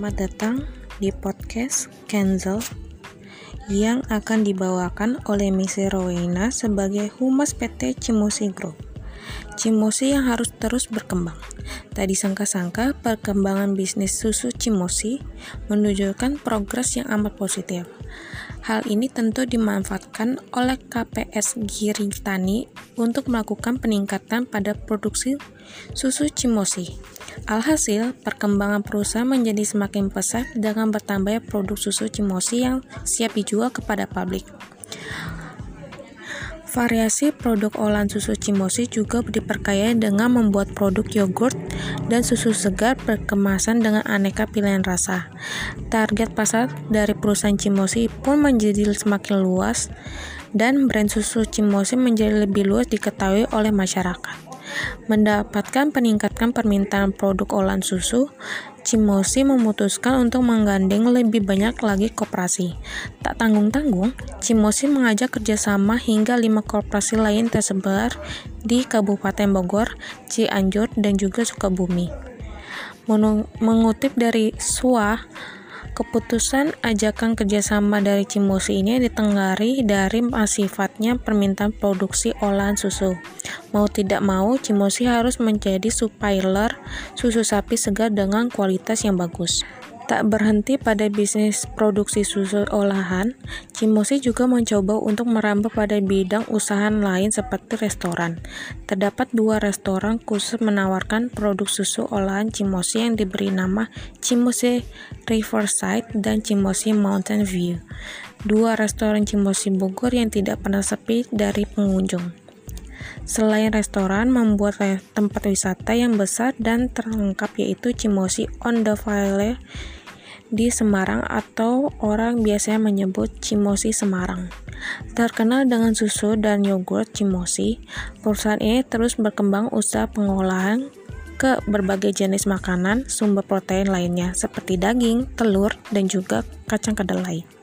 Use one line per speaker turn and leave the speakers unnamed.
Selamat datang di podcast Kenzel yang akan dibawakan oleh Misi Rowena sebagai Humas PT Cimosi Group. Cimosi yang harus terus berkembang. Tak disangka-sangka perkembangan bisnis susu Cimosi menunjukkan progres yang amat positif. Hal ini tentu dimanfaatkan oleh KPS Giritani untuk melakukan peningkatan pada produksi susu Cimosi. Alhasil, perkembangan perusahaan menjadi semakin pesat dengan bertambahnya produk susu Cimosi yang siap dijual kepada publik. Variasi produk olahan susu Cimosi juga diperkaya dengan membuat produk yogurt dan susu segar berkemasan dengan aneka pilihan rasa. Target pasar dari perusahaan Cimosi pun menjadi semakin luas dan brand susu Cimosi menjadi lebih luas diketahui oleh masyarakat. Mendapatkan peningkatan permintaan produk olahan susu, Cimosi memutuskan untuk menggandeng lebih banyak lagi koperasi. Tak tanggung-tanggung, Cimosi mengajak kerjasama hingga lima koperasi lain tersebar di Kabupaten Bogor, Cianjur, dan juga Sukabumi. Mengutip dari SUA, Keputusan ajakan kerjasama dari Cimosi ini ditenggari dari sifatnya permintaan produksi olahan susu. Mau tidak mau, Cimosi harus menjadi supplier susu sapi segar dengan kualitas yang bagus. Tak berhenti pada bisnis produksi susu olahan, Cimosi juga mencoba untuk merambah pada bidang usaha lain seperti restoran. Terdapat dua restoran khusus menawarkan produk susu olahan Cimosi yang diberi nama Cimosi Riverside dan Cimosi Mountain View. Dua restoran Cimosi Bogor yang tidak pernah sepi dari pengunjung. Selain restoran, membuat tempat wisata yang besar dan terlengkap yaitu Cimosi on the Valley di Semarang atau orang biasanya menyebut Cimosi Semarang. Terkenal dengan susu dan yogurt Cimosi, perusahaan ini terus berkembang usaha pengolahan ke berbagai jenis makanan sumber protein lainnya seperti daging, telur, dan juga kacang kedelai.